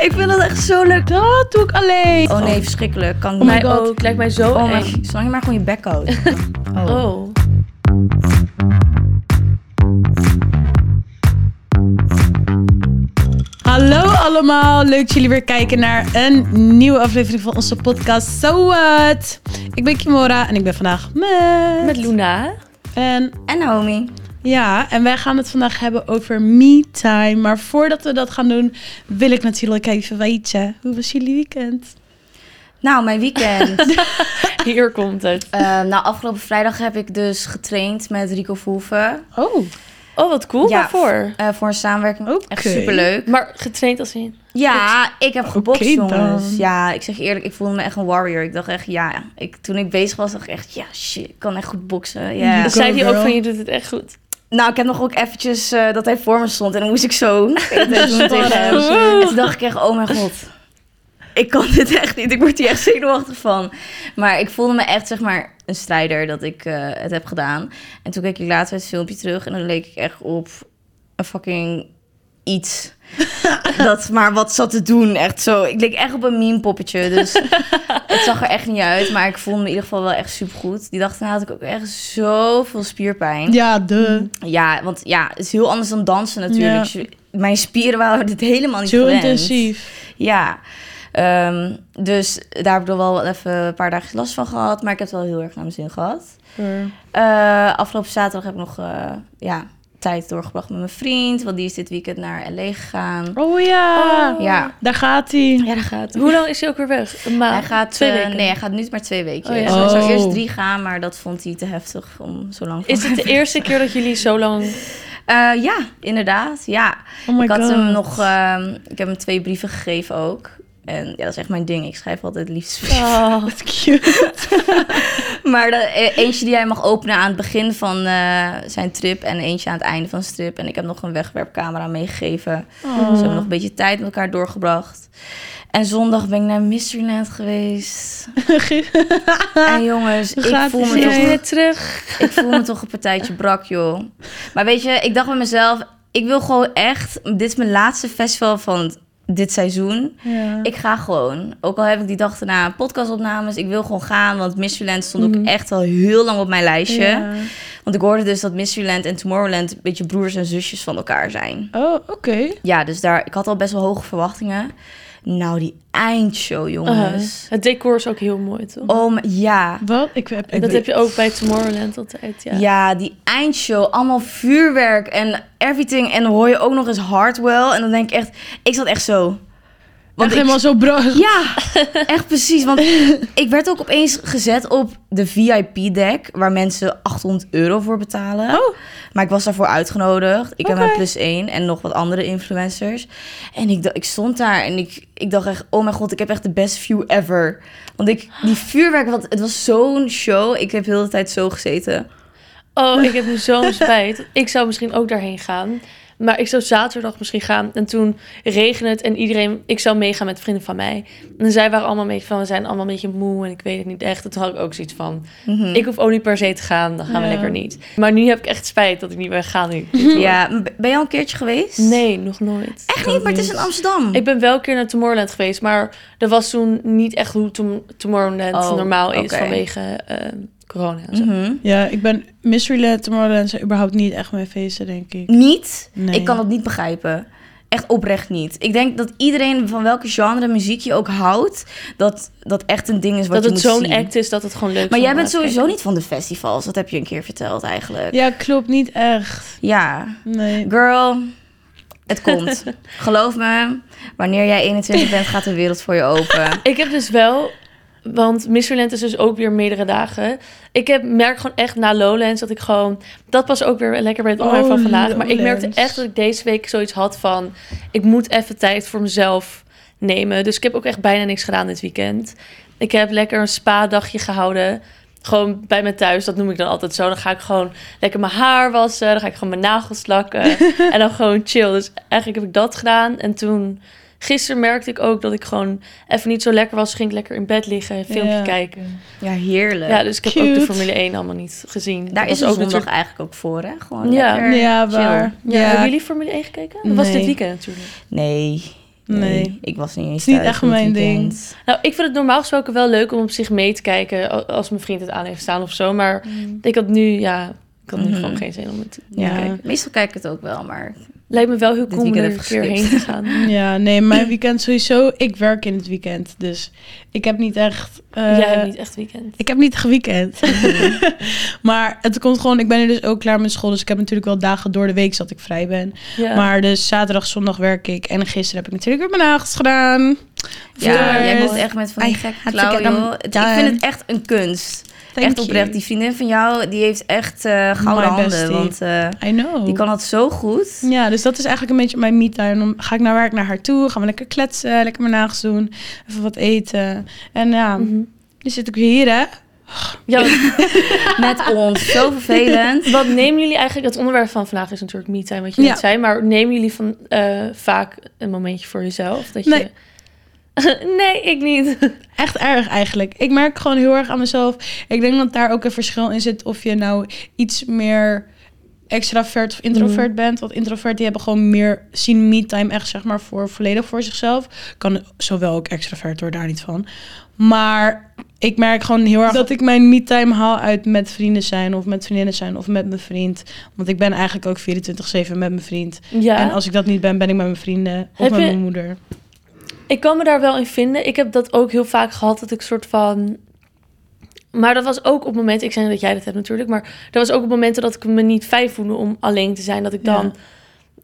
Ik vind dat echt zo leuk. Dat doe ik alleen. Oh nee, verschrikkelijk. Kan Oh mij ook. Lijkt mij zo Oh eng. zolang je maar gewoon je bek houdt. Oh. Oh. Hallo allemaal, leuk dat jullie weer kijken naar een nieuwe aflevering van onze podcast So What. Ik ben Kimora en ik ben vandaag met... Met Luna. En En Naomi. Ja, en wij gaan het vandaag hebben over me time. Maar voordat we dat gaan doen, wil ik natuurlijk even weten, hoe was jullie weekend? Nou, mijn weekend. Hier komt het. Eh, nou, afgelopen vrijdag heb ik dus getraind met Rico Verhoeven. Oh, Oh, wat cool. Ja. Waarvoor? eh, voor een samenwerking. Oké. Echt superleuk. Maar getraind als in... Ja, ik heb gebokst, Oké dan. jongens. Ja, ik zeg je eerlijk, ik voelde me echt een warrior. Ik dacht echt, ja, ik, toen ik bezig was, dacht ik echt, ja, shit, ik kan echt goed boksen. Ja. Ja. Dus zei hij ook van, je doet het echt goed. Nou, ik heb nog ook eventjes eh, dat hij voor me stond en dan moest ik zo doen tegen hem. En toen dacht ik echt, oh mijn god, ik kan dit echt niet. Ik word hier echt zenuwachtig van. Maar ik voelde me echt, zeg maar, een strijder dat ik eh, het heb gedaan. En toen keek ik later het filmpje terug en dan leek ik echt op een fucking iets. dat maar wat zat te doen, echt zo. Ik leek echt op een meme poppetje, dus het zag er echt niet uit. Maar ik voelde me in ieder geval wel echt supergoed. Die dag daarna had ik ook echt zoveel spierpijn. ja, de. Ja, want ja, het is heel anders dan dansen natuurlijk. Mijn spieren waren dit helemaal niet Zo gewend. intensief. Ja. Ehm, dus daar heb ik wel even een paar dagen last van gehad. Maar ik heb het wel heel erg naar mijn zin gehad. Eh, afgelopen zaterdag heb ik nog eh, ja, tijd doorgebracht met mijn vriend. Want die is dit weekend naar L.A. gegaan. Oh ja, Ja. daar gaat hij. Ja, daar gaat Hoe lang is hij ook weer weg? Een maand? Hij gaat, Twee eh, weken? nee, hij gaat nu maar twee weken. Oh ja. Hij zou Oh. eerst drie gaan, maar dat vond hij te heftig om zo lang Is het de eerste keer dat jullie zo lang... Eh, ja, inderdaad. Ja. Oh my ik had god. hem nog, ehm, ik heb hem twee brieven gegeven ook. En ja, dat is echt mijn ding. Ik schrijf altijd liefst. Oh. Wat cute. maar de, eh, eentje die hij mag openen aan het begin van eh, zijn trip en eentje aan het einde van zijn trip. En ik heb nog een wegwerpcamera meegegeven. Oh. Dus we hebben nog een beetje tijd met elkaar doorgebracht. En zondag ben ik naar Mysteryland geweest. en jongens, ik voel, me toch, weer terug? ik voel me toch een partijtje brak, joh. Maar weet je, ik dacht bij mezelf... Ik wil gewoon echt... Dit is mijn laatste festival van dit seizoen. Ja. Ik ga gewoon. Ook al heb ik die dag daarna podcastopnames. Ik wil gewoon gaan, want Mysteryland stond ook Mhm. echt al heel lang op mijn lijstje. Ja. Want ik hoorde dus dat Mysteryland en Tomorrowland... een beetje broers en zusjes van elkaar zijn. Oh, oké. Ja, dus daar... Ik had al best wel hoge verwachtingen. Nou, die eindshow, jongens. Uh, het decor is ook heel mooi, toch? Oh, maar- ja. Wat? Ik heb... Ik dat heb je ook bij Tomorrowland altijd, ja. Ja. die eindshow, allemaal vuurwerk en everything. En dan hoor je ook nog eens Hardwell. En dan denk ik echt, ik zat echt zo. Want ik- helemaal zo bro. Ja, echt precies. Want ik werd ook opeens gezet op de VIP-deck, waar mensen 800 euro voor betalen. Oh. Maar ik was daarvoor uitgenodigd. Ik heb mijn plus één en nog wat andere influencers. En ik, ik stond daar en ik, ik dacht echt, oh mijn god, ik heb echt de best view ever. Want ik, die vuurwerk, want het was zo'n show. Ik heb heel de tijd zo gezeten. Oh, ik heb nu zo'n spijt. Ik zou misschien ook daarheen gaan. Maar ik zou zaterdag misschien gaan. En toen regende het en iedereen... Ik zou meegaan met vrienden van mij. En zij waren allemaal een beetje van... We zijn allemaal een beetje moe en ik weet het niet echt. En toen had ik ook zoiets van... Mhm. Ik hoef ook niet per se te gaan. Dan gaan we lekker niet. Maar nu heb ik echt spijt dat ik niet ben gaan. nu. Ja, ben je al een keertje geweest? Nee, nog nooit. Echt niet, maar het is in Amsterdam. Ik ben wel een keer naar Tomorrowland geweest. Maar dat was toen niet echt hoe Tom- Tomorrowland Oh, normaal is. vanwege eh, corona en zo. Mhm. Ja, ik ben Mysteryland, Tomorrowland zijn überhaupt niet echt mijn feesten, denk ik. Niet? Nee. Ik kan dat niet begrijpen. Echt oprecht niet. Ik denk dat iedereen van welke genre muziek je ook houdt, dat dat echt een ding is wat Dat je het moet zo'n zien. act is dat het gewoon leuk is. Maar jij bent sowieso kijken. niet van de festivals. Dat heb je een keer verteld eigenlijk. Ja, klopt niet echt. Ja. Nee. Girl, het komt. Geloof me, wanneer jij 21 bent, gaat de wereld voor je open. Ik heb dus wel, want Mysteryland is dus ook weer meerdere dagen. Ik heb, merk gewoon echt na Lowlands dat ik gewoon... Dat was ook weer lekker bij het online Oh, van vandaag. Maar ik merkte echt dat ik deze week zoiets had van... Ik moet even tijd voor mezelf nemen. Dus ik heb ook echt bijna niks gedaan dit weekend. Ik heb lekker een spa-dagje gehouden. Gewoon bij me thuis, dat noem ik dan altijd zo. Dan ga ik gewoon lekker mijn haar wassen. Dan ga ik gewoon mijn nagels lakken. en dan gewoon chill. Dus eigenlijk heb ik dat gedaan. En toen, gisteren merkte ik ook dat ik gewoon even niet zo lekker was. Ging ik lekker in bed liggen, een filmpje Ja. kijken. Ja, heerlijk. Ja, dus ik heb ook de. Formule 1 allemaal niet gezien. Daar Dat is was een zondag natuurlijk- eigenlijk ook voor, hè? Gewoon Ja. lekker Ja, chill. waar. Ja, Ja. Hebben jullie Formule 1 gekeken? Dat was dit weekend natuurlijk. Nee. Nee. Ik was niet eens is niet thuis echt het mijn weekend. Nou, ik vind het normaal gesproken wel leuk om op zich mee te kijken als mijn vriend het aan heeft staan of zo. Maar ik had nu, ja, ik had nu Mhm. gewoon geen zin om het te Ja, kijken. meestal kijk ik het ook wel, maar Lijkt me wel heel cool om er geskipt. heen te gaan. Ja, nee, mijn weekend sowieso. Ik werk in het weekend, dus ik heb niet echt... eh, Jij hebt niet echt weekend. Ik heb niet geweekend. maar het komt gewoon... Ik ben nu dus ook klaar met school. Dus ik heb natuurlijk wel dagen door de week dat ik vrij ben. Ja. Maar dus zaterdag, zondag werk ik. En gisteren heb ik natuurlijk weer mijn nagels gedaan. ja, Voor- jij komt echt met van die gekke klauwen, Ik vind het echt een kunst. Thank echt you. oprecht. Die vriendin van jou, die heeft echt eh gouden handen. Want eh, I know. die kan dat zo goed. Ja, dus dat is eigenlijk een beetje mijn me-time. Dan ga ik naar werk naar haar toe. Gaan we lekker kletsen, lekker mijn nagels doen. Even wat eten. En ja, Mhm. nu zit ik weer hier, hè? Ja, Met ons. Zo vervelend. wat nemen jullie eigenlijk... Het onderwerp van vandaag is natuurlijk me-time, wat je Ja. net zei. Maar nemen jullie van, eh, vaak een momentje voor jezelf? Dat Nee. Je... nee, ik niet. Echt erg eigenlijk. Ik merk gewoon heel erg aan mezelf. Ik denk dat daar ook een verschil in zit of je nou iets meer extravert of introvert Mhm. bent. Want introvert die hebben gewoon meer zien me-time echt zeg maar voor volledig voor zichzelf. Kan zowel ook extravert hoor, daar niet van. Maar ik merk gewoon heel erg dat ik mijn me-time haal uit met vrienden zijn of met vriendinnen zijn of met mijn vriend. Want ik ben eigenlijk ook 24/7 met mijn vriend. Ja. En als ik dat niet ben, ben ik met mijn vrienden of Heb met je- mijn moeder. Ik kan me daar wel in vinden. Ik heb dat ook heel vaak gehad, dat ik soort van... Maar dat was ook op momenten... Ik zeg niet dat jij dat hebt natuurlijk, maar... Dat was ook op momenten dat ik me niet fijn voelde om alleen te zijn. Dat ik dan...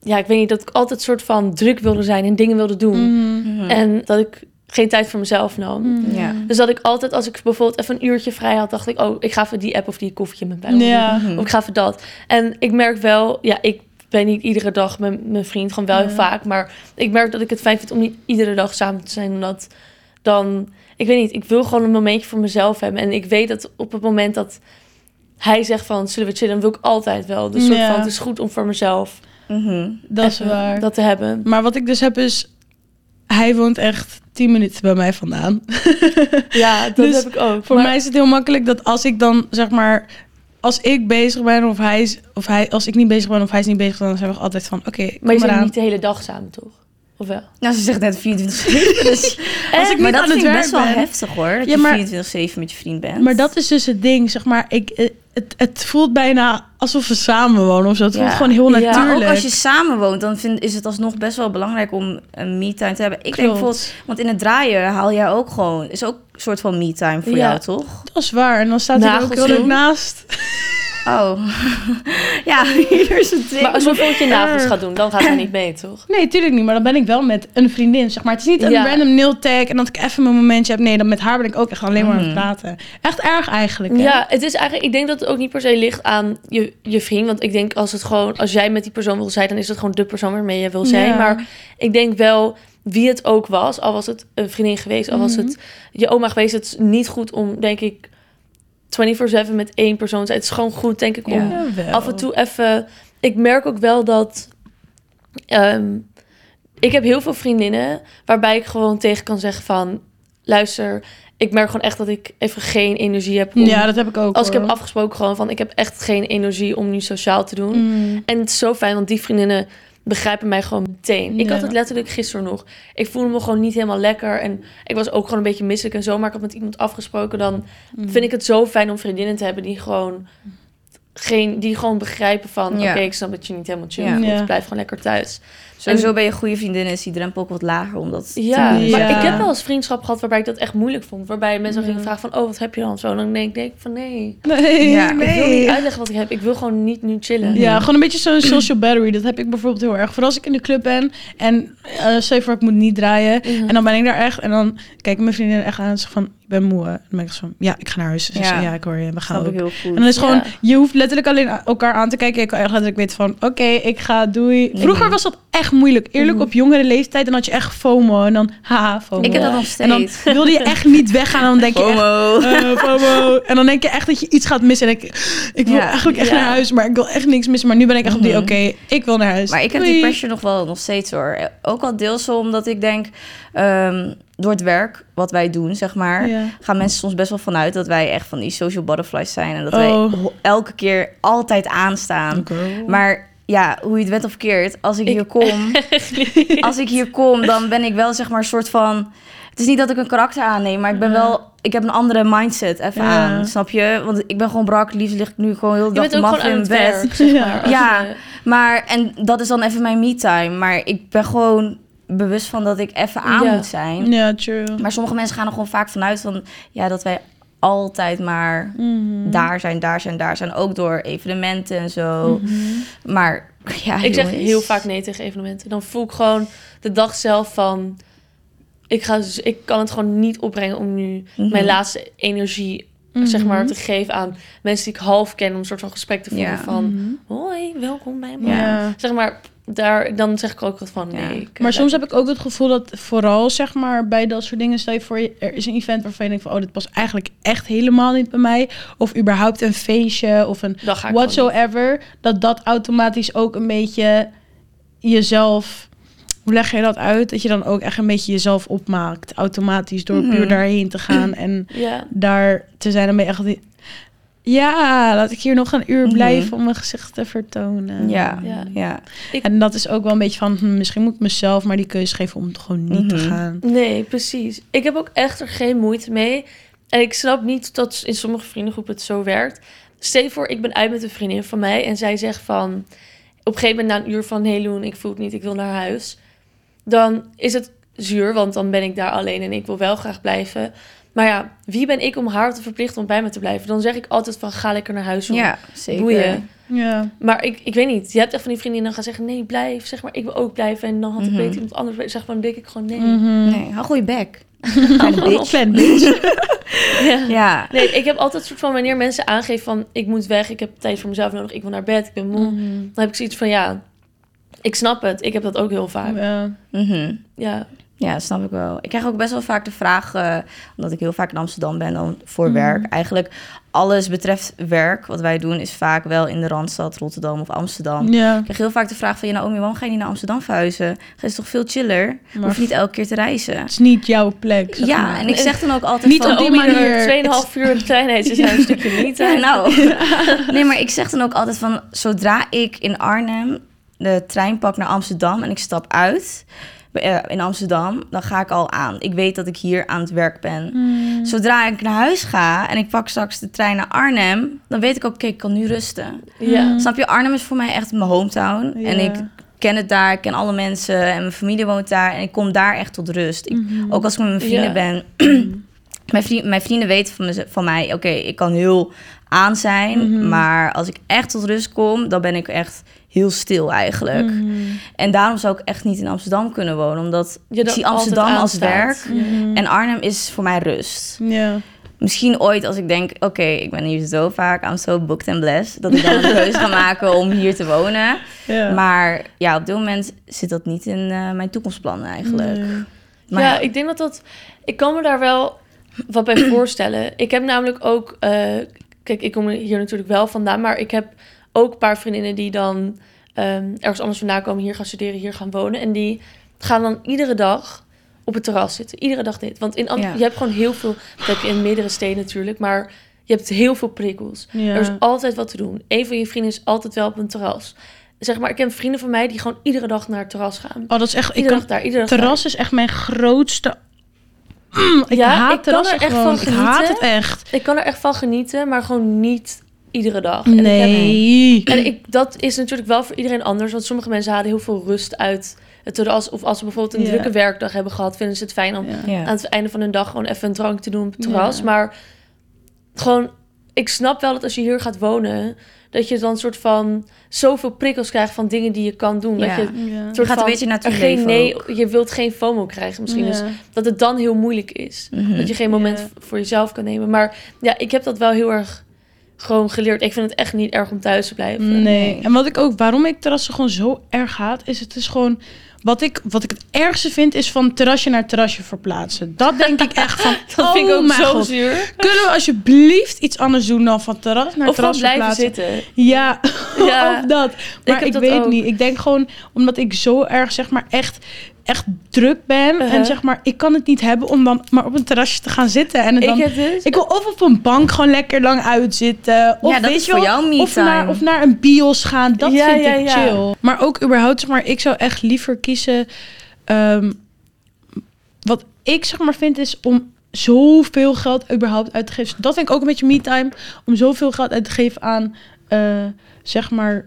Ja, ik weet niet, dat ik altijd soort van druk wilde zijn en dingen wilde doen. Mhm. En dat ik geen tijd voor mezelf nam. Mhm. Ja. Dus dat ik altijd, als ik bijvoorbeeld even een uurtje vrij had, dacht ik, oh, ik ga even die app of die koffietje met mij. Ja. Of ik ga even dat. En ik merk wel, ja, ik ben niet iedere dag met mijn vriend, gewoon wel heel Ja. vaak. Maar ik merk dat ik het fijn vind om niet iedere dag samen te zijn. Omdat dan, ik weet niet, ik wil gewoon een momentje voor mezelf hebben. En ik weet dat op het moment dat hij zegt van, zullen we chillen, dan wil ik altijd wel. Dus soort Ja. van, het is goed om voor mezelf Mhm. Dat is waar. dat te hebben. Maar wat ik dus heb is... Hij woont echt 10 minuten bij mij vandaan. Ja, dat Dus heb ik ook. Voor Maar- mij is het heel makkelijk dat als ik dan, zeg maar... Als ik bezig ben of hij, is, of hij... Als ik niet bezig ben of hij is niet bezig... dan zijn we altijd van... Oké, Maar je zit niet de hele dag samen, toch? Of wel? Nou, ze zegt net 24-7. Dus, Als ik maar dat vind ik best wel heftig hoor. Dat Ja, je maar- 24-7 met je vriend bent. Maar dat is dus het ding, zeg maar. Ik, eh, het, het voelt bijna alsof we samen wonen of zo. Het Ja. voelt gewoon heel Ja. natuurlijk. Maar ook als je samen woont, dan vind, is het alsnog best wel belangrijk om een me-time te hebben. Ik denk bijvoorbeeld, want in het draaien haal jij ook gewoon, is ook een soort van me-time voor Ja. jou, toch? Dat is waar. En dan staat hij er ook heel leuk naast. Oh, ja, hier is het ding. Maar als je bijvoorbeeld je nagels Erg. gaat doen, dan gaat hij niet mee, toch? Nee, tuurlijk niet. Maar dan ben ik wel met een vriendin, zeg maar. Het is niet een Ja. random nail tag en dat ik even mijn momentje heb. Nee, dan met haar ben ik ook echt alleen maar aan het Mhm. praten. Echt erg eigenlijk, hè? Ja, het is eigenlijk, ik denk dat het ook niet per se ligt aan je, je vriend. Want ik denk als het gewoon, als jij met die persoon wil zijn, dan is het gewoon de persoon waarmee je wil zijn. Ja. Maar ik denk wel, wie het ook was, al was het een vriendin geweest, al was Mhm. het je oma geweest, het is niet goed om, denk ik, 24-7 met één persoon zijn. Het is gewoon goed, denk ik, om Ja. Af en toe even. Ik merk ook wel dat. ehm, ik heb heel veel vriendinnen waarbij ik gewoon tegen kan zeggen van, luister, ik merk gewoon echt dat ik even geen energie heb. Om, Ja, dat heb ik ook, als ik heb afgesproken gewoon van, ik heb echt geen energie om nu sociaal te doen. Mm. En het is zo fijn, want die vriendinnen begrijpen mij gewoon meteen. Ik Ja. had het letterlijk gisteren nog. Ik voelde me gewoon niet helemaal lekker. En ik was ook gewoon een beetje misselijk en zo. Maar ik had met iemand afgesproken. Dan Mm. vind ik het zo fijn om vriendinnen te hebben die gewoon... Geen, die gewoon begrijpen van... Ja. Oké, ik snap dat je niet helemaal chill Ja. Ja. Blijf gewoon lekker thuis. Sowieso ben je goede vriendin, is die drempel ook wat lager om dat Ja, te doen. maar ik heb wel eens vriendschap gehad waarbij ik dat echt moeilijk vond. Waarbij mensen Ja. gingen vragen van... Oh, wat heb je dan? Zo, en dan denk ik denk ik van nee. Nee, Ja, Ik wil nee. niet uitleggen wat ik heb. Ik wil gewoon niet nu chillen. Ja, gewoon een beetje zo'n social battery. Dat heb ik bijvoorbeeld heel erg. Vooral als ik in de club ben en uh, voor ik moet niet draaien. Mhm. En dan ben ik daar echt. En dan kijken mijn vriendin echt aan en zegt van, ik ben moe. En dan ben ik zo van, ja, ik ga naar huis. Ja. ja. ja, ik hoor je, we gaan ook. ik heel goed. En dan is gewoon, Ja. je hoeft letterlijk alleen elkaar aan te kijken. Je kan letterlijk weten van, oké, ik ga, doei. Vroeger was dat echt moeilijk. Eerlijk, Mhm. op jongere leeftijd, dan had je echt FOMO. En dan, haha, FOMO. ik heb dat nog en dan steeds. wilde je echt niet weggaan. En dan denk je echt, eh, FOMO. En dan denk je echt dat je iets gaat missen. En ik, ik wil eigenlijk echt naar huis, maar ik wil echt niks missen. Maar nu ben ik echt op die, Mhm. oké, ik wil naar huis. Maar ik heb Doei. die pressure nog wel nog steeds hoor. Ook al deels omdat ik denk, ehm, door het werk wat wij doen, zeg maar, Ja. gaan mensen soms best wel vanuit dat wij echt van die social butterflies zijn. En dat wij Oh. elke keer altijd aanstaan. Maar ja, hoe je het went of keert, als ik, Ik- hier kom, als ik hier kom, dan ben ik wel zeg maar een soort van. Het is niet dat ik een karakter aanneem, maar ik ben Ja. wel, ik heb een andere mindset even Ja. aan, snap je? Want ik ben gewoon brak, liefst lig ik nu gewoon heel de dag bent in bed. werk, zeg Ja. maar. Ja. je- Maar en dat is dan even mijn me-time, maar ik ben gewoon bewust van dat ik even aan Ja. moet zijn. Ja, true. Maar sommige mensen gaan er gewoon vaak vanuit van, ja, dat wij altijd maar Mhm. daar zijn, daar zijn, daar zijn, ook door evenementen en zo. Mhm. Maar ja, Ik zeg heel vaak nee tegen evenementen. Dan voel ik gewoon de dag zelf van... Ik, ga, dus- ik kan het gewoon niet opbrengen om nu Mhm. mijn laatste energie zeg maar, te geven aan mensen die ik half ken... om een soort van gesprek te voeren Ja. van... Hoi, welkom bij me. Ja. Zeg maar, daar, dan zeg ik ook wat van. Nee. Maar soms heb ik ook het gevoel dat vooral zeg maar bij dat soort dingen stel je voor er is een event waarvan je denkt van oh dit past eigenlijk echt helemaal niet bij mij of überhaupt een feestje of een whatsoever dat dat automatisch ook een beetje jezelf hoe leg je dat uit? Dat je dan ook echt een beetje jezelf opmaakt automatisch door Mhm. puur daarheen te gaan en Ja, daar te zijn dan ben je echt ja laat ik hier nog een uur Mhm. blijven om mijn gezicht te vertonen Ja, Ja. ja. en dat is ook wel een beetje van, hm, misschien moet ik mezelf maar die keuze geven om het gewoon niet te Mhm. gaan. nee, precies. Ik heb ook echt er geen moeite mee. En ik snap niet dat in sommige vriendengroepen het zo werkt. Stel voor, ik ben uit met een vriendin van mij... en zij zegt van... op een gegeven moment na een uur van... hey Loen, ik voel het niet, ik wil naar huis. Dan is het zuur, want dan ben ik daar alleen... en ik wil wel graag blijven. Maar ja, wie ben ik om haar te verplichten om bij me te blijven? Dan zeg ik altijd van, ga lekker naar huis. joh. Ja, zeker. Boeien. Ja. Maar ik, ik weet niet. Je hebt echt van die vriendinnen dan gaan zeggen... nee, blijf. Zeg maar, ik wil ook blijven. En dan had ik Mhm. beter iemand anders. Zeg maar, dan denk ik gewoon nee. Mhm. Nee, hou goeie bek. Bitch. Bitch. Ja. Ja. Nee, ik heb altijd een soort van wanneer mensen aangeven van ik moet weg, ik heb tijd voor mezelf nodig, ik wil naar bed, ik ben moe. Mhm. Dan heb ik zoiets van ja, ik snap het. Ik heb dat ook heel vaak. Ja. Mhm. Ja. Ja, dat snap ik wel. Ik krijg ook best wel vaak de vraag, eh, omdat ik heel vaak in Amsterdam ben dan voor Mhm. werk. Eigenlijk alles betreft werk, wat wij doen, is vaak wel in de Randstad, Rotterdam of Amsterdam. Ja. Ik krijg heel vaak de vraag van, ja, Naomi, waarom ga je niet naar Amsterdam verhuizen? Het is toch veel chiller? Maar Hoef je niet elke keer te reizen? het is niet jouw plek. zeg Ja, maar. en ik zeg dan ook altijd Niet van... op die manier. er Tweeënhalf uur in kleinheid is een stukje niet. Ja, nou. Nee, maar ik zeg dan ook altijd van... zodra ik in Arnhem de trein pak naar Amsterdam... en ik stap uit in Amsterdam... dan ga ik al aan. Ik weet dat ik hier aan het werk ben. Hmm. Zodra ik naar huis ga en ik pak straks de trein naar Arnhem... dan weet ik ook, oké, ik kan nu rusten. Ja. Snap je? Arnhem is voor mij echt mijn hometown. En ik ken het daar, ik ken alle mensen... en mijn familie woont daar... en ik kom daar echt tot rust. Ik, Mhm. Ook als ik met mijn vrienden ben... Mijn, vriend, mijn vrienden weten van, mez- van mij, oké, ik kan heel aan zijn, Mhm. maar als ik echt tot rust kom, dan ben ik echt heel stil eigenlijk. Mhm. En daarom zou ik echt niet in Amsterdam kunnen wonen, omdat Je ik zie Amsterdam als werk Mhm. en Arnhem is voor mij rust. Ja. Misschien ooit als ik denk, oké, ik ben hier zo vaak, I'm so booked and blessed, dat ik dan een keuze ga maken om hier te wonen. Ja. Maar ja, op dit moment zit dat niet in eh, mijn toekomstplannen eigenlijk. Maar ja, ik denk dat dat... Ik kan me daar wel wat bij voorstellen. Ik heb namelijk ook... eh, kijk, ik kom hier natuurlijk wel vandaan, maar ik heb ook een paar vriendinnen die dan ehm, ergens anders vandaan komen, hier gaan studeren, hier gaan wonen. En die gaan dan iedere dag op het terras zitten. Iedere dag dit. Want in Ja. je hebt gewoon heel veel... Dat heb je in meerdere steden natuurlijk, maar je hebt heel veel prikkels. Ja. Er is altijd wat te doen. Een van je vrienden is altijd wel op een terras. Zeg maar, ik heb vrienden van mij die gewoon iedere dag naar het terras gaan. Oh, dat is echt... Ik Iedere kan, dag daar, iedere dag terras is echt mijn grootste... Mm, ik Ja, haat ik kan er echt gewoon. van Ik haat genieten. het echt. daar. Ik kan er echt van genieten, maar gewoon niet iedere dag. En ik heb- Nee. En ik, dat is natuurlijk wel voor iedereen anders. Want sommige mensen halen heel veel rust uit het terras. Of als ze bijvoorbeeld een drukke werkdag hebben gehad... vinden ze het fijn om aan het einde van hun dag... gewoon even een drank te doen op het terras. Maar gewoon... Ik snap wel dat als je hier gaat wonen... dat je dan een soort van... zoveel prikkels krijgt van dingen die je kan doen. Ja. Dat je Ja. een soort gaat een van beetje naar geen nee, ook. Je wilt geen FOMO krijgen misschien. Dus dat het dan heel moeilijk is. Mhm. Dat je geen moment voor jezelf kan nemen. Maar ja, ik heb dat wel heel erg gewoon geleerd. Ik vind het echt niet erg om thuis te blijven. Nee. Nee. En wat ik ook, waarom ik terrassen gewoon zo erg haat, is het is gewoon. Wat ik, wat ik het ergste vind, is van terrasje naar terrasje verplaatsen. Dat denk ik echt van. Dat vind ik oh ook mijn zo God. zuur. Kunnen we alsjeblieft iets anders doen dan van terras naar Of terras blijven verplaatsen? zitten. Ja, Ja. of dat. Maar heb ik, dat weet ook. niet. Ik denk gewoon, omdat ik zo erg, zeg maar, echt echt druk ben. Uh-huh. En zeg maar, ik kan het niet hebben om dan maar op een terrasje te gaan zitten. En dan, ik ik, dus... wil of op een bank gewoon lekker lang uitzitten. Of Ja, dat is voor jou of naar, of naar een bios gaan. Dat Ja, vind ja, ik ja. chill. Maar ook überhaupt, zeg maar, ik zou echt liever kiezen... ehm, wat ik zeg maar vind is om zoveel geld überhaupt uit te geven. Dat vind ik ook een beetje me-time. Om zoveel geld uit te geven aan, eh, zeg maar...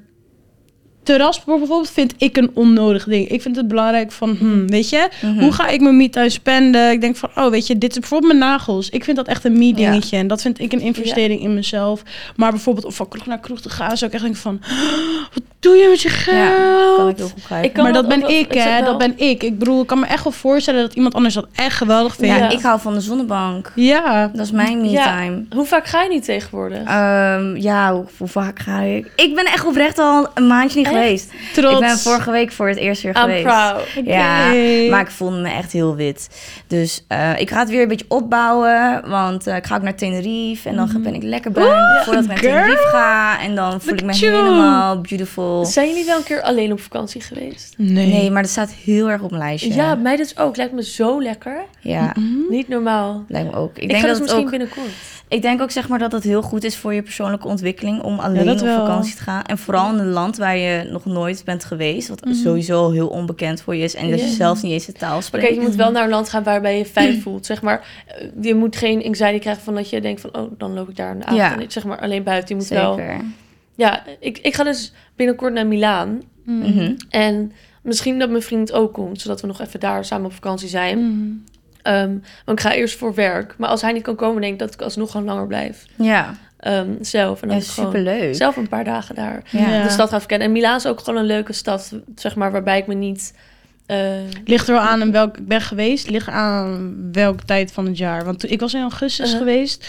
Terras bijvoorbeeld vind ik een onnodig ding. Ik vind het belangrijk van, hmm, weet je, Mhm. hoe ga ik mijn me-time spenden? Ik denk van, oh, weet je, dit is bijvoorbeeld mijn nagels. Ik vind dat echt een me-dingetje. En dat vind ik een investering in mezelf. Maar bijvoorbeeld om van kroeg naar kroeg te gaan, zou ik echt denken van, wat doe je met je geld? Ja, kan ik heel goed begrijpen. Ik kan maar dat dat ben ik, hè? Dat ben ik. Ik bedoel, ik kan me echt wel voorstellen dat iemand anders dat echt geweldig vindt. ja, ik hou van de zonnebank. Ja. Dat is mijn me-time. Hoe vaak ga je niet tegenwoordig? Ehm, ja, hoe, hoe vaak ga ik? Ik ben echt oprecht al een maandje niet? Geweest. Trots. Ik ben vorige week voor het eerst weer I'm geweest. proud. Ja, maar ik voelde me echt heel wit. Dus eh, ik ga het weer een beetje opbouwen. Want eh, ik ga ook naar Tenerife. En dan ben ik lekker bruin voordat ik naar. Tenerife ga. En dan voel Look ik me you. helemaal beautiful. Zijn jullie wel een keer alleen op vakantie geweest? Nee. Nee, maar dat staat heel erg op mijn lijstje. Ja, mij dus ook. Lijkt me zo lekker. Ja, Niet normaal. lijkt me ook. Ik, Ik, denk ga dat dus het misschien ook... binnenkort. Ik denk ook zeg maar dat het heel goed is voor je persoonlijke ontwikkeling om alleen op wel. vakantie te gaan. En vooral in een land waar je nog nooit bent geweest, wat Mhm. sowieso heel onbekend voor je is. En dat je Ja. zelf niet eens de taal Oké, spreekt. je moet wel naar een land gaan waarbij je fijn voelt. Zeg maar, eh, je moet geen anxiety krijgen van dat je denkt van... oh, dan loop ik daar een avond. Ja. En ik zeg maar alleen buiten. Je moet wel... Ja, ik, ik ga dus binnenkort naar Milaan. Mhm. En misschien dat mijn vriend ook komt, zodat we nog even daar samen op vakantie zijn. Mhm. Ehm, want ik ga eerst voor werk. Maar als hij niet kan komen, denk ik dat ik alsnog gewoon langer blijf. Ja, Ehm, zelf. En dan ja superleuk. zelf een paar dagen daar Ja. De stad gaan verkennen. En Milaan is ook gewoon een leuke stad, zeg maar, waarbij ik me niet... eh, Ligt er wel aan in welk ik ben geweest. Ligt aan welke tijd van het jaar. Want ik was in augustus Uh-huh. geweest.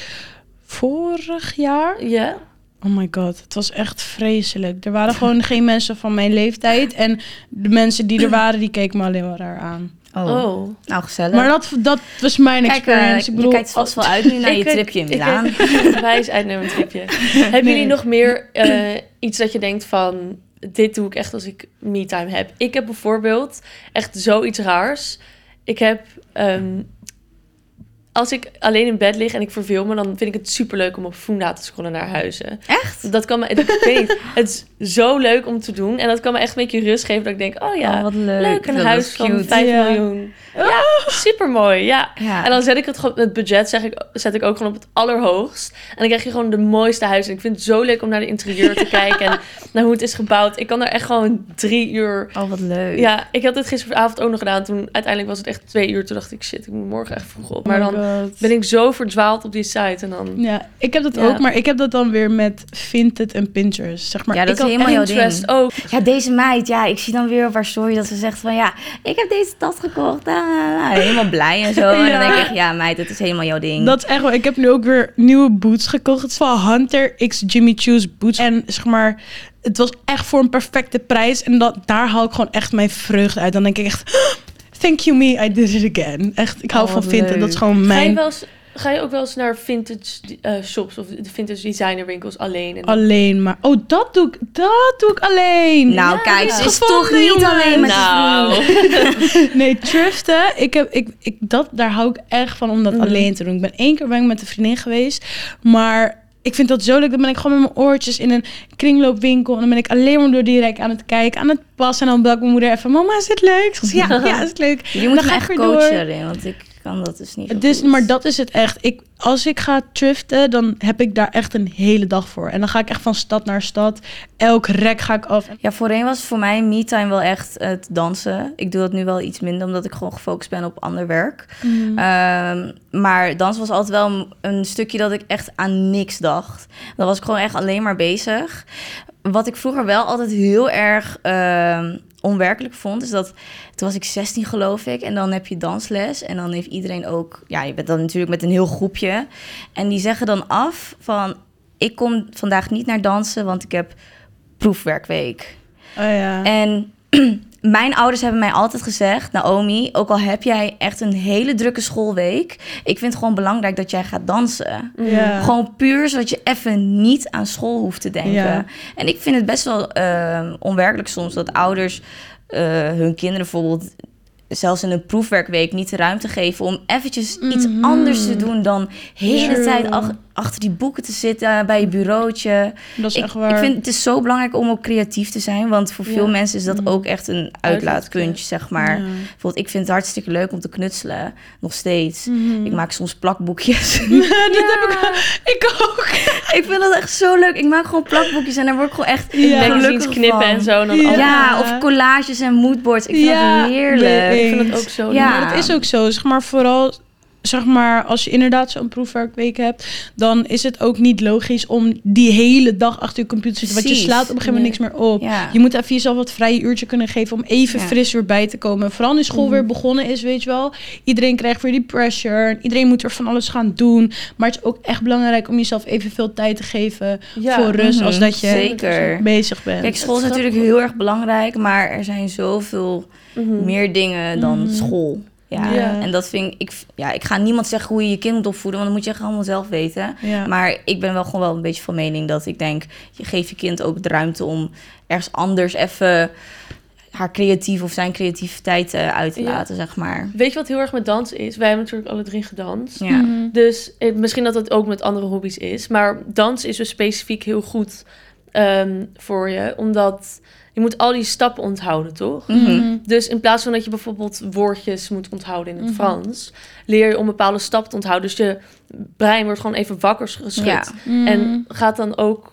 Vorig jaar. ja, Oh my god, het was echt vreselijk. Er waren gewoon geen mensen van mijn leeftijd. En de mensen die er waren, die keken me alleen maar raar aan. Oh. oh. nou gezellig. Maar dat, dat was mijn Kijk, eh, experience. ik bedoel, je kijkt vast wel uit nu naar je tripje in Milaan. Wijs uit naar mijn tripje. Hebben Nee. jullie nog meer eh, iets dat je denkt van... dit doe ik echt als ik me-time heb? Ik heb bijvoorbeeld echt zoiets raars. Ik heb... ehm, als ik alleen in bed lig en ik verveel me... dan vind ik het superleuk om op Funda te scrollen naar huizen. Echt? Dat kan me... Ik weet het is zo leuk om te doen. En dat kan me echt een beetje rust geven. Dat ik denk, oh ja, Oh, wat leuk. leuk. Een Dat huis is van cute. 5 Ja. miljoen. Ja, supermooi. Ja. Ja. En dan zet ik het gewoon, het budget zeg ik, zet ik ook gewoon op het allerhoogst. En dan krijg je gewoon de mooiste huis. En ik vind het zo leuk om naar de interieur te kijken en naar hoe het is gebouwd. Ik kan daar echt gewoon drie uur. Oh, wat leuk. Ja, ik had het gisteravond ook nog gedaan. Toen uiteindelijk was het echt twee uur. Toen dacht ik, shit, ik moet morgen echt vroeg op. Maar oh dan. Ben ik zo verdwaald op die site. En dan. Ja, ik heb dat Ja. ook, maar ik heb dat dan weer met Vinted en Pinterest. Zeg maar, Ja, dat ik is had helemaal jouw ding. ook. Ja, deze meid, ja, ik zie dan weer op haar story dat ze zegt van ja, ik heb deze tas gekocht. Ah, helemaal blij en zo. En Ja. dan denk ik echt, ja meid, het is helemaal jouw ding. Dat is echt wel. Ik heb nu ook weer nieuwe boots gekocht. Het is van Hunter X Jimmy Choo's boots. En zeg maar, het was echt voor een perfecte prijs. En dat, daar haal ik gewoon echt mijn vreugde uit. Dan denk ik echt, thank you me, I did it again. Echt, ik hou Oh, van leuk. Dat is gewoon Ga je, mijn... wel eens, ga je ook wel eens naar vintage eh, shops of de vintage designerwinkels alleen? En Alleen maar. Oh, dat doe ik, dat doe ik alleen. nou Ja, kijk, ze is toch niet alleen met Nou. Nee, thriften. Ik heb, ik, ik, dat, daar hou ik echt van om dat Mhm. alleen te doen. Ik ben één keer ben ik met een vriendin geweest. Maar ik vind dat zo leuk. Dan ben ik gewoon met mijn oortjes in een kringloopwinkel. En dan ben ik alleen maar door die rek aan het kijken, aan het passen. En dan bel ik mijn moeder even, mama, is het leuk? Ze zegt, ja, ja, is het leuk. Je Dan moet me ik echt coachen door. want ik kan dat dus niet Dus, goed. maar dat is het echt. Ik, als ik ga thriften, dan heb ik daar echt een hele dag voor. En dan ga ik echt van stad naar stad. Elk rek ga ik af. Ja, voorheen was voor mij me-time wel echt het dansen. Ik doe dat nu wel iets minder, omdat ik gewoon gefocust ben op ander werk. Mhm. Ehm, maar dansen was altijd wel een, een stukje dat ik echt aan niks dacht. Dan was ik gewoon echt alleen maar bezig. Wat ik vroeger wel altijd heel erg ehm, onwerkelijk vond, is dat toen was ik 16 geloof ik, en dan heb je dansles en dan heeft iedereen ook, ja, je bent dan natuurlijk met een heel groepje en die zeggen dan af van, ik kom vandaag niet naar dansen, want ik heb proefwerkweek. Oh ja. En mijn ouders hebben mij altijd gezegd: Naomi, ook al heb jij echt een hele drukke schoolweek, ik vind het gewoon belangrijk dat jij gaat dansen. Gewoon puur zodat je even niet aan school hoeft te denken. En ik vind het best wel eh, onwerkelijk soms dat ouders eh, hun kinderen bijvoorbeeld zelfs in een proefwerkweek niet de ruimte geven om eventjes iets Mhm. anders te doen dan de hele tijd ach- achter die boeken te zitten bij je bureautje. Dat is Ik, echt waar. ik vind het is zo belangrijk om ook creatief te zijn, want voor veel mensen is dat Mhm. ook echt een uitlaatpuntje, zeg maar. Ja. Bijvoorbeeld, ik vind het hartstikke leuk om te knutselen, nog steeds. Mhm. Ik maak soms plakboekjes. dat heb ik, ik ook. ik vind dat echt zo leuk. Ik maak gewoon plakboekjes en daar word ik gewoon echt Ja. Lekker knippen van. en zo. En dan Ja. of collages en moodboards. Ik vind Ja, dat heerlijk. nee, Ik vind het ook zo Ja. leuk. Maar dat is ook zo. Zeg maar vooral, zeg maar, als je inderdaad zo'n proefwerkweek hebt, dan is het ook niet logisch om die hele dag achter je computer te zitten. Want je slaat op een gegeven moment niks meer op. Ja. Je moet even jezelf wat vrije uurtje kunnen geven om even Ja. fris weer bij te komen. Vooral nu school weer begonnen is, weet je wel. Iedereen krijgt weer die pressure. en Iedereen moet er van alles gaan doen. Maar het is ook echt belangrijk om jezelf evenveel tijd te geven Ja. voor rust Mhm, als dat je Zeker. bezig bent. Kijk, school is natuurlijk heel erg belangrijk, maar er zijn zoveel Mhm. meer dingen dan Mhm. school. Ja. Ja. en dat vind ik, ik, ja, ik ga niemand zeggen hoe je je kind moet opvoeden, want dat moet je echt allemaal zelf weten. ja. Maar ik ben wel gewoon wel een beetje van mening dat ik denk, je geeft je kind ook de ruimte om ergens anders even haar creatief of zijn creativiteit eh, uit te Ja. laten, zeg maar. Weet je wat heel erg met dansen is? Wij hebben natuurlijk alle drie gedanst. Ja. Mhm. Dus eh, misschien dat het ook met andere hobby's is. Maar dans is dus specifiek heel goed ehm, voor je. Omdat je moet al die stappen onthouden, toch? Mhm. Mhm. Dus in plaats van dat je bijvoorbeeld woordjes moet onthouden in het Mhm. Frans... leer je om bepaalde stappen te onthouden. Dus je brein wordt gewoon even wakker geschud. Ja. En gaat dan ook,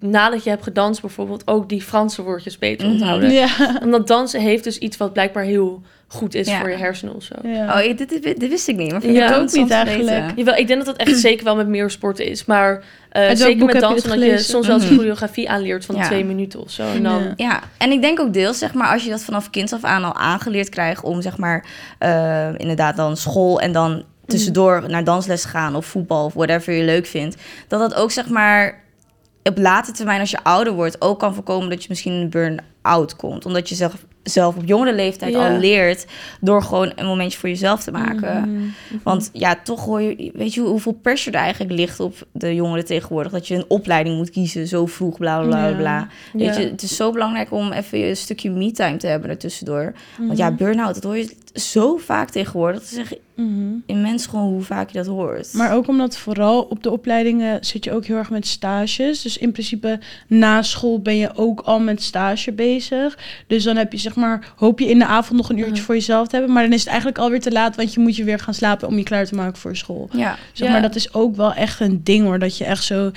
nadat je hebt gedanst bijvoorbeeld... ook die Franse woordjes beter Mhm. onthouden. Ja. Omdat dansen heeft dus iets wat blijkbaar heel goed is Ja. voor je hersenen of zo. Ja. Oh, dit, dit, dit wist ik niet. Maar vind Ja, ik ook niet eigenlijk. Jawel, ik denk dat dat echt zeker wel met meer sporten is. Maar eh, zeker met dansen, dat je soms wel eens Mhm. choreografie aanleert van Ja. twee minuten of zo. En dan, Ja. Ja, en ik denk ook deels, zeg maar, als je dat vanaf kinds af aan al aangeleerd krijgt om, zeg maar, eh, inderdaad dan school en dan tussendoor naar dansles gaan of voetbal of whatever je leuk vindt, dat dat ook, zeg maar, op late termijn als je ouder wordt ook kan voorkomen dat je misschien een burn-out komt. Omdat je zelf, zelf op jongere leeftijd Ja. al leert door gewoon een momentje voor jezelf te maken. Mhm. Want ja, toch hoor je, weet je hoeveel pressure er eigenlijk ligt op de jongeren tegenwoordig. Dat je een opleiding moet kiezen zo vroeg, bla bla bla. Ja. Weet je, het is zo belangrijk om even een stukje me-time te hebben ertussendoor. Want ja, burn-out, dat hoor je zo vaak tegenwoordig. Dat is echt Mhm. immens gewoon hoe vaak je dat hoort. Maar ook omdat vooral op de opleidingen zit je ook heel erg met stages. Dus in principe na school ben je ook al met stage bezig. Dus dan heb je zeg maar, hoop je in de avond nog een uurtje Mhm. voor jezelf te hebben. Maar dan is het eigenlijk alweer te laat, want je moet je weer gaan slapen om je klaar te maken voor school. ja, Zeg Ja. maar, dat is ook wel echt een ding hoor. Dat je echt zo,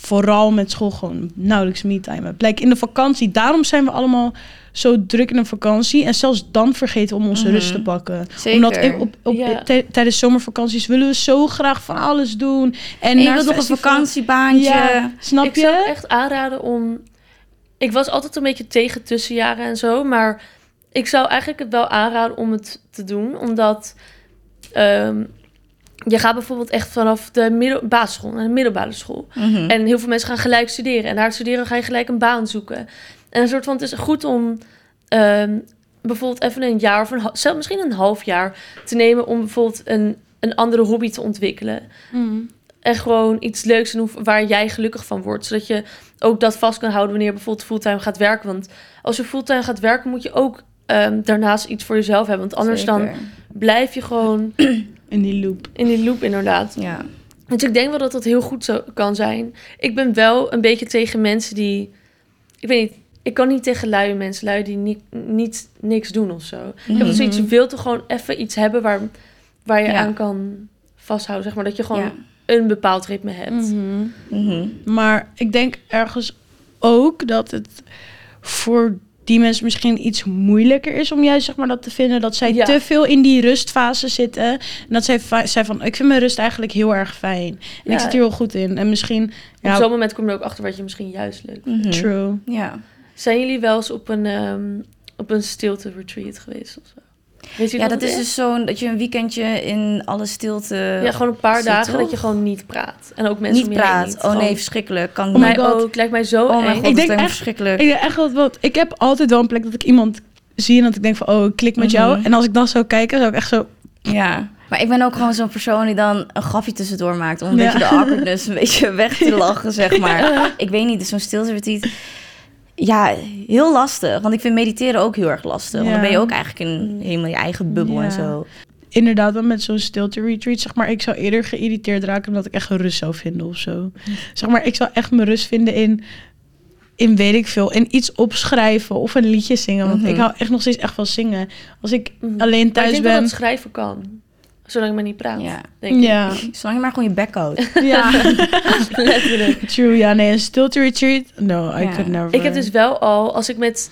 vooral met school, gewoon nauwelijks me-time. Like in de vakantie, daarom zijn we allemaal zo druk in een vakantie. En zelfs dan vergeten om onze Mhm. rust te pakken. zeker. Omdat op, op, Ja. tij- tijdens zomervakanties willen we zo graag van alles doen. En, en je wilt nog een vakantiebaantje. Ja, snap ik zou je? echt aanraden om... Ik was altijd een beetje tegen tussenjaren en zo, maar ik zou eigenlijk het wel aanraden om het te doen, omdat ehm, je gaat bijvoorbeeld echt vanaf de middel, basisschool naar de middelbare school. Mhm. En heel veel mensen gaan gelijk studeren. En na het studeren ga je gelijk een baan zoeken. En een soort van, het is goed om ehm, bijvoorbeeld even een jaar of een, zelfs misschien een half jaar te nemen om bijvoorbeeld een, een andere hobby te ontwikkelen. Mm. En gewoon iets leuks te doen waar jij gelukkig van wordt. Zodat je ook dat vast kan houden wanneer je bijvoorbeeld fulltime gaat werken. Want als je fulltime gaat werken, moet je ook ehm, daarnaast iets voor jezelf hebben. Want anders dan blijf je gewoon In die loop. in die loop inderdaad. Ja. Dus ik denk wel dat dat heel goed zo kan zijn. Ik ben wel een beetje tegen mensen die... Ik weet niet, ik kan niet tegen luie mensen. Lui die niet, niet niks doen of zo. Ik heb Mhm. zoiets, je wilt toch gewoon even iets hebben waar, waar je Ja. aan kan vasthouden. Zeg maar dat je gewoon Ja. een bepaald ritme hebt. Mhm. Mhm. Maar ik denk ergens ook dat het voor die mensen misschien iets moeilijker is om juist zeg maar dat te vinden dat zij Ja. te veel in die rustfase zitten en dat zij zij van ik vind mijn rust eigenlijk heel erg fijn en Ja. ik zit hier heel goed in en misschien ja Op zo'n moment kom je er ook achter wat je misschien juist leuk vindt. Mhm. true Ja. Zijn jullie wel eens op een, ehm, op een stilte retreat geweest of zo? Weet je ja, dat is dus zo'n dat je een weekendje in alle stilte Ja, gewoon een paar zit, dagen dat je gewoon niet praat. En ook mensen niet praat. niet. oh Gewoon- nee, verschrikkelijk. Kan Oh mij ook. Lijkt mij zo Oh eng. mijn god, Ik denk echt- verschrikkelijk. ik, denk echt wat, ik heb altijd wel een plek dat ik iemand zie en dat ik denk van oh ik klik met jou Mhm. en als ik dan zou kijken zou ik echt zo Ja. Maar ik ben ook gewoon zo'n persoon die dan een grapje tussendoor maakt. Om een Ja. beetje de awkwardness een beetje weg te lachen, zeg maar. Ik weet niet, dus zo'n stilte retreat. Ja, heel lastig. Want ik vind mediteren ook heel erg lastig. Want dan ben je ook eigenlijk in helemaal je eigen bubbel en zo. Inderdaad, wel met zo'n stilte retreat, zeg maar, ik zou eerder geïrriteerd raken omdat ik echt rust zou vinden of zo. Zeg maar, ik zou echt mijn rust vinden in, in weet ik veel, in iets opschrijven of een liedje zingen. Want Mhm. ik hou echt nog steeds echt van zingen. Als ik Mhm. alleen thuis ik denk wel ben. dat schrijven kan. Zolang ik maar niet praat. Ja. Denk ik. Ja, Zolang je maar gewoon je bek houdt. ja. Letterlijk. True, ja, nee, een stilte retreat? No, I Ja. could never. Ik heb dus wel al, als ik met...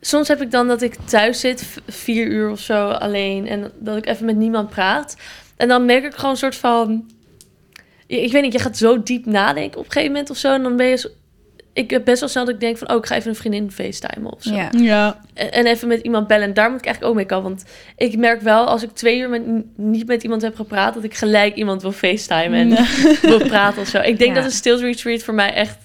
Soms heb ik dan dat ik thuis zit, vier uur of zo alleen. En dat ik even met niemand praat. En dan merk ik gewoon een soort van... Ik ik weet niet, je gaat zo diep nadenken op een gegeven moment of zo. En dan ben je... Ik heb best wel snel dat ik denk van... Oh, ik ga even een vriendin facetimen of zo. Ja. Ja, En, en even met iemand bellen. En daar moet ik eigenlijk ook mee komen. Want ik merk wel, als ik twee uur met, niet met iemand heb gepraat... dat ik gelijk iemand wil facetimen en wil praten of zo. Ik denk Ja. dat een stills retreat voor mij echt...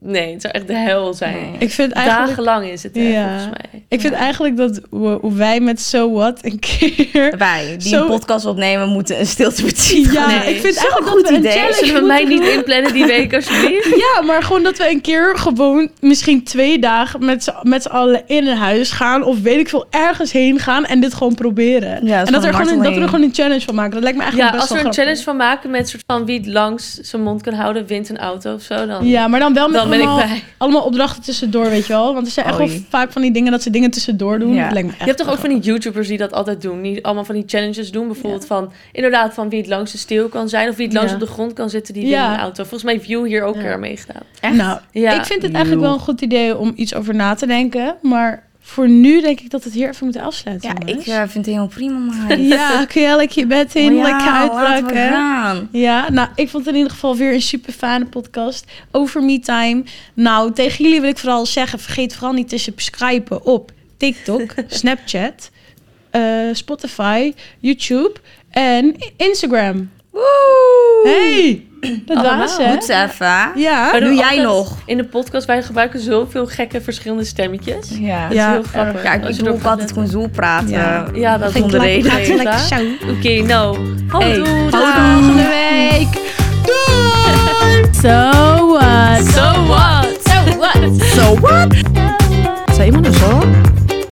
Nee, het zou echt de hel zijn. Nee. ik vind eigenlijk... Dagenlang is het, hè, Ja. volgens mij. Ik vind eigenlijk dat we- hoe wij met So What een keer... Wij, die een podcast opnemen, moeten een stilte retreat Ja, Nee. ik vind Zo'n eigenlijk goed dat we een idee. challenge Zullen we mij niet doen. inplannen die week, alsjeblieft? Ja, maar gewoon dat we een keer gewoon misschien twee dagen met z'n, met z'n allen in een huis gaan. Of weet ik veel, ergens heen gaan en dit gewoon proberen. Ja, dat en dat, er gewoon een, dat we er gewoon een challenge van maken. Dat lijkt me Ja, eigenlijk als best we wel een challenge van maken met soort van wie het langs zijn mond kan houden, wint een auto of zo, dan, Ja, maar dan wel met dan ben ik allemaal, bij. allemaal opdrachten tussendoor, weet je wel. Want er zijn echt wel vaak van die dingen dat ze dingen tussendoor doen. Ja. Dat lijkt me echt Je hebt toch ook van die YouTubers die dat altijd doen, die allemaal van die challenges doen. Bijvoorbeeld van, inderdaad, van wie het langste stil kan zijn of wie het langs Ja. op de grond kan zitten, die Ja. wint een auto. Volgens mij heeft View hier ook Ja. weer meegedaan. Echt? Nou, Ja. ik vind het eigenlijk wel een goed idee om iets over na te denken. Maar voor nu denk ik dat het hier even moeten afsluiten. Ja, ik eh, vind het helemaal prima, maar... Ja, kun jij lekker je bed in, Oh ja, lekker laten we uitbraken. gaan. Ja, nou, ik vond het in ieder geval weer een super fijne podcast over MeTime. Nou, tegen jullie wil ik vooral zeggen, vergeet vooral niet te subscriben op TikTok, Snapchat, eh, Spotify, YouTube en Instagram. Woe! Hey, dat Allemaal. was hè? Goed even. Ja, Wij doe jij nog? In de podcast, wij gebruiken zoveel gekke verschillende stemmetjes. Ja. Dat Ja, is heel grappig. Ja, ik, Als doe erop ook altijd gewoon zo praten. Ja. Ja, dat zonder leuk. reden. Zo. Oké, nou. Hey, Houdoe, tot dag. volgende week. So what? So what? So what?